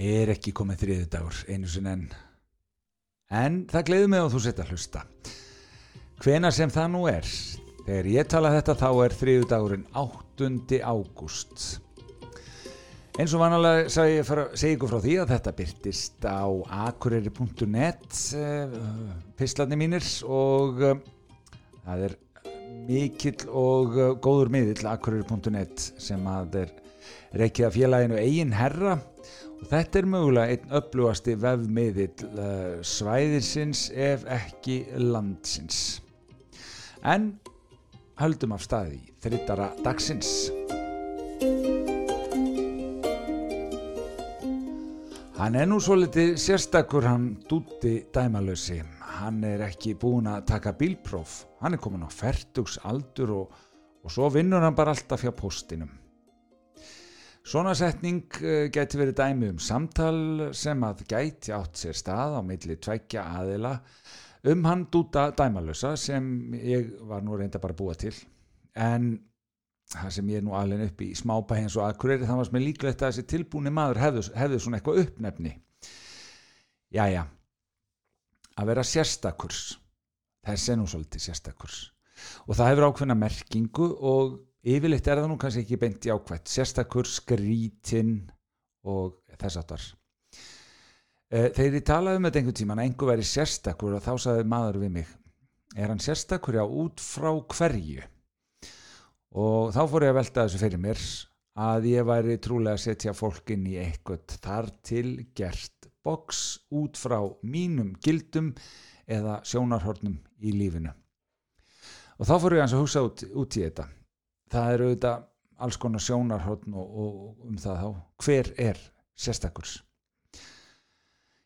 er ekki komið þriðu dagur einu sinni en en það gleður mig að þú setja hlusta. Hvena sem það nú er þegar ég tala þetta þá er þriðu dagurinn 8. ágúst. Eins og vanalega segi ykkur frá því að þetta byrtist á akureyri.net pislarni mínir og uh, það er mikill og uh, góður miðill akureyri.net sem að er reykið af félaginu eigin herra og þetta er mögulega einn upplúasti vefmiðill uh, svæðirsins ef ekki landsins en höldum af staði þrittara dagsins Hann er nú svo litið sérstakur hann dúti dæmalösi. Hann er ekki búin að taka bílpróf. Hann er komin á færtugs aldur og, og svo vinnur hann bara alltaf hjá postinum. Svona setning uh, gæti verið dæmi um samtal sem að gæti átt sér stað á milli tveggja aðila um hann dúta dæmalösa sem ég var nú reynda bara að búa til. En það sem ég er nú alveg upp í smábæ eins og aðkureyri það var sem er líklegt að þessi tilbúni maður hefðu, hefðu svona eitthvað uppnefni. Jæja að vera sérstakurs þessi er nú svolítið sérstakurs og það hefur ákveðna merkingu og yfirleitt er það nú kannski ekki beint í ákveðt sérstakurs, skrítinn og þess aftar þegar ég talaði um þetta einhvern tíman að einhver veri sérstakur og þá saði maður við mig er hann sérstakur já út frá hverju? Og þá fór ég að velta þessu fyrir mér að ég væri trúlega að setja fólkin í eitthvað þar til gert boks út frá mínum gildum eða sjónarhornum í lífinu. Og þá fór ég að hugsa út, út í þetta það eru auðvitað alls konar sjónarhorn og, og um það þá. Hver er sérstakurs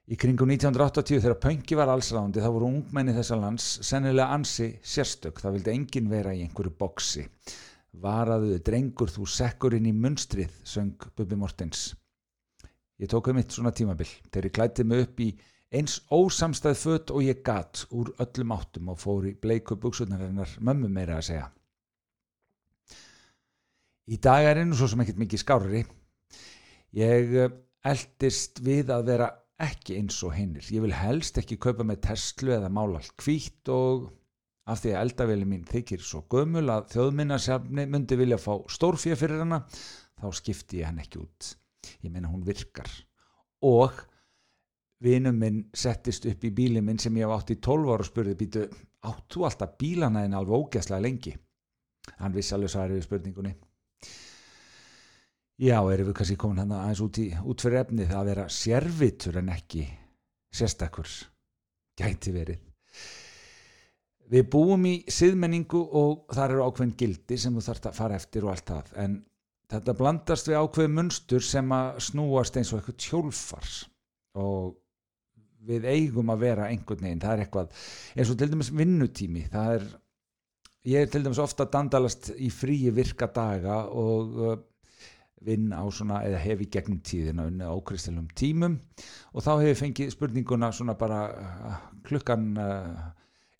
í kringum 1980 þegar pöngi var allsrándi þá voru ungmenni þessa lands sennilega ansi sérstök. Það vildi enginn vera í einhverju boksi. Varaðu drengur þú sekkur inn í munstrið, söng Bubi Mortens. Ég tók um mitt svona tímabill, þegar ég klætti mig upp í eins ósamstæð fött og ég gatt úr öllum áttum og fór í bleiku buksunarinnar mömmu meira að segja. Í dag er einu svo sem ekkert mikið skárri. Ég eh, eldist við að vera ekki eins og hinnir. Ég vil helst ekki kaupa með Tesla eða mála allt kvítt og af því að eldaveli mín þykir svo gömul að þjóðminnarsjafni myndi vilja fá stórfið fyrir hana þá skipti ég hann ekki út ég meina hún virkar og vinum minn settist upp í bílinn minn sem ég haf átt í 12 ára og spurði býtu áttu alltaf bílana en alveg ógæslega lengi hann vissi alveg svarið við spurningunni já erum við kannski komin hann aðeins út, í, út fyrir efnið. Að vera sérvitur en ekki sérstakur gæti verið. Við búum í siðmenningu og þar eru ákveðin gildi sem þú þarfst að fara eftir og allt það. En þetta blandast við ákveð munstur sem að snúast eins og eitthvað tjólfars. Og við eigum að vera einhvern veginn, það er eitthvað eins og til dæmis vinnutími, það er ég er til dæmis ofta dandalast í fríi virka daga og vinn á svona, eða hef í gegnum tíðina unni á kristalum tímum. Og þá hef ég fengið spurninguna svona bara uh, klukkan uh,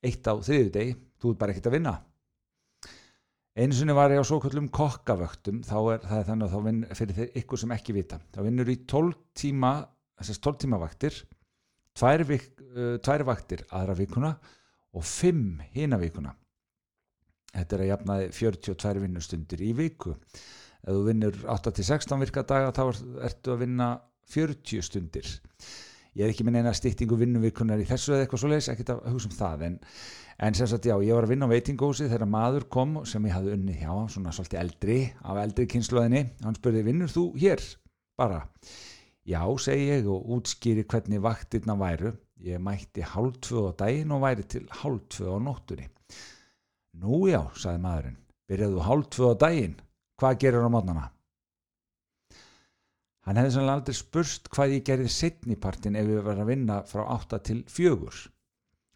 eitt á þriðu degi, þú ert bara ekkert að vinna. Einu sinni var ég á svo kallum kokkavöktum þá er það er þannig að þá vinn fyrir þeir ykkur sem ekki vita þá vinnur í 12 tíma þessast 12 tíma vaktir tvær, vik, uh, tvær vaktir aðra vikuna og 5 hina vikuna. Þetta er að jafnaði 42 vinnustundir í viku ef þú vinnur 8-16 virkadaga þá ertu að vinna 40 stundir. Ég er ekki með neina stýttingu vinnuvikunar í þessu eða eitthvað svo leiðis, ekkert að hugsa um það en, en sem sagt já, ég var að vinna á veitingósi þegar maður kom sem ég hafði unni hjá svona svolítið eldri, af eldri kynsluðinni hann spurði, vinnur þú hér? bara, já, segi ég og útskýri hvernig vaktirna væru. Ég mætti hálf tvö á daginn og væri til hálf tvö á nóttunni. Nú já, sagði maðurinn. Byrjaðu hálf tvö á daginn hvað gerir á mótnana? Hann hefði sannlega aldrei spurst hvað ég gerði setnipartin ef ég var að vinna frá 8 til 4.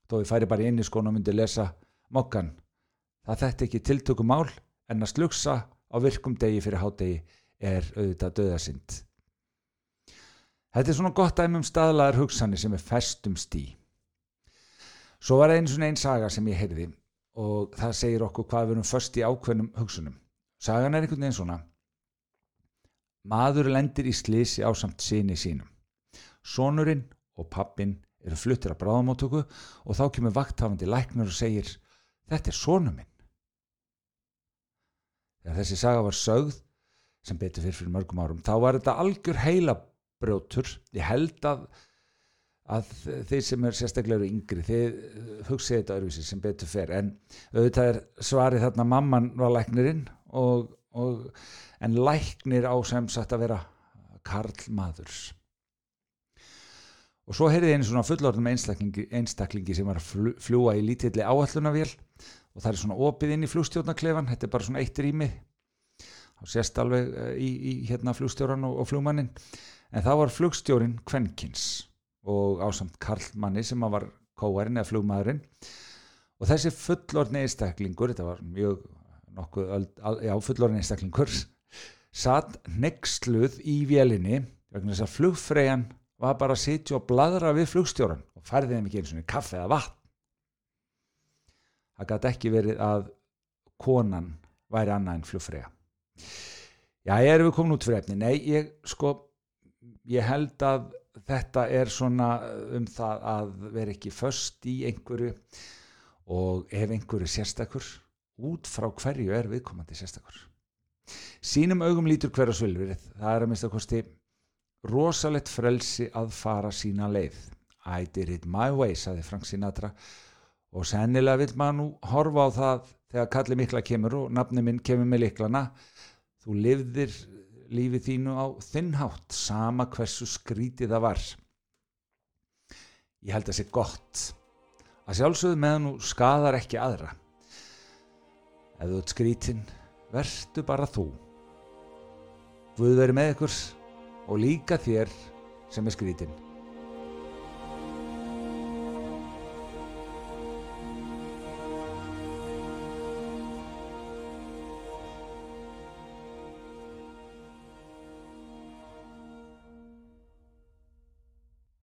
Þó ég færi bara inn í skónu og myndi lesa mokkan. Það þetta ekki tiltöku mál en að slugsa á virkum degi fyrir hádegi er auðvitað döðasind. Þetta er svona gott dæmi um staðlaðar hugsanir sem er festum stí. Svo var eins og einn saga sem ég heyrði og það segir okkur hvað við erum först í ákveðnum hugsunum. Sagan er einhvern veginn svona. Maður lendir í slísi á samt síni sínum. sonurinn og pappin eru fluttir að bráðamáttöku og þá kemur vakthafandi læknur og segir þetta er sonu minn. Þegar þessi saga var sögð sem betur fyrir fyrir mörgum árum þá var þetta algjör heilabrjótur. Ég held að að þeir sem er sérstaklega yngri þeir hugsið þetta öðruvísi sem betur fer. En auðvitað er svarið þarna mamman var læknirinn og, og, en læknir á sem sagt að vera Karl Mathurs og svo heyrði einu svona fullorðum einstaklingi, einstaklingi sem var að fljúa í lítilli áallunavél og það er svona opið inn í flugstjórnaklefan þetta er bara svona eitt rými. Og sést alveg eh, í, í hérna flugstjóran og, og flugmannin en það var flugstjórin Kvenkins og ásamt Karlmanni sem var kóarinn eða flugmaðurinn. Og þessi fullorðni einstaklingur þetta var mjög nokkuð já, fullorðni einstaklingur satt nextluð í vélinni vegna þess að flugfræjan var bara að sitja og bladra við flugstjóran og færði þeim ekki eins og kaffe eða vatn. Það gæti ekki verið að konan væri annað en flugfræja já, ég er við komin út fyrir efni nei, ég sko ég held að þetta er svona um það að vera ekki först í einhverju og ef einhverju sérstakur út frá hverju er viðkomandi sérstakur? Sínum augum lítur hverja svölverið það er að mista kosti rosalett frelsi að fara sína leið. I did it my way saði Frank Sinatra og sennilega vil maður nú horfa á það þegar kallið mikla kemur og nafni minn kemur með liklana þú livðir lífið þínu á þinnhátt sama hversu skrítið það var. Ég held að það sé gott. Að sjálfsögðu meðan þú skadar ekki aðra. Ef þú ert skrítin verðstu bara þú. Guð veri með ykkur og líka þér sem er skrítin